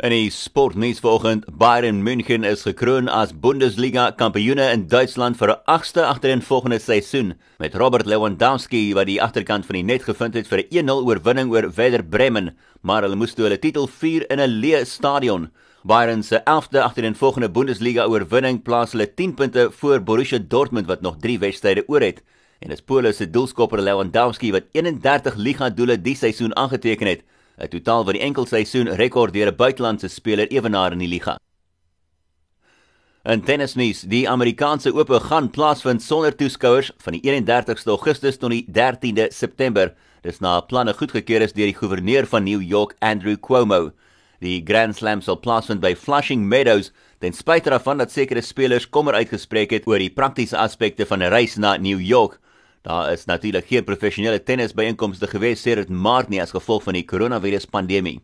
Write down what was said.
In die sportnuus vanoggend, Bayern München is gekroon as Bundesliga kampioene in Duitsland vir 'n agste agtereenvolgende seisoen, met Robert Lewandowski wat die agterkant van die net gevind het vir 'n 1-0 oorwinning oor Werder Bremen, maar hulle moes toe hulle titel vier in 'n leë stadion. Bayern se 11de agtereenvolgende Bundesliga oorwinning plaas hulle 10 punte voor Borussia Dortmund wat nog 3 wedstryde oor het. En dis Polen se doelskopper Lewandowski wat 31 liga doele die seisoen aangeteken het. 'n totaal wat die enkelseisoen rekord deur 'n buitelandse speler ewenaar in die liga. In tennisnuus, die Amerikaanse Ope gaan plaasvind sonder toeskouers van die 31ste Augustus tot die 13de September. Dis na planne goedgekeur is deur die goewerneur van New York, Andrew Cuomo. Die Grand Slam sal plaasvind by Flushing Meadows, ten spyte daarvan dat sekere spelers kommer uitgespreek het oor die praktiese aspekte van 'n reis na New York. Daar is natuurlik geen professionele tennisbyeenkomste gewees sedert Maart nie as gevolg van die koronavirus pandemie.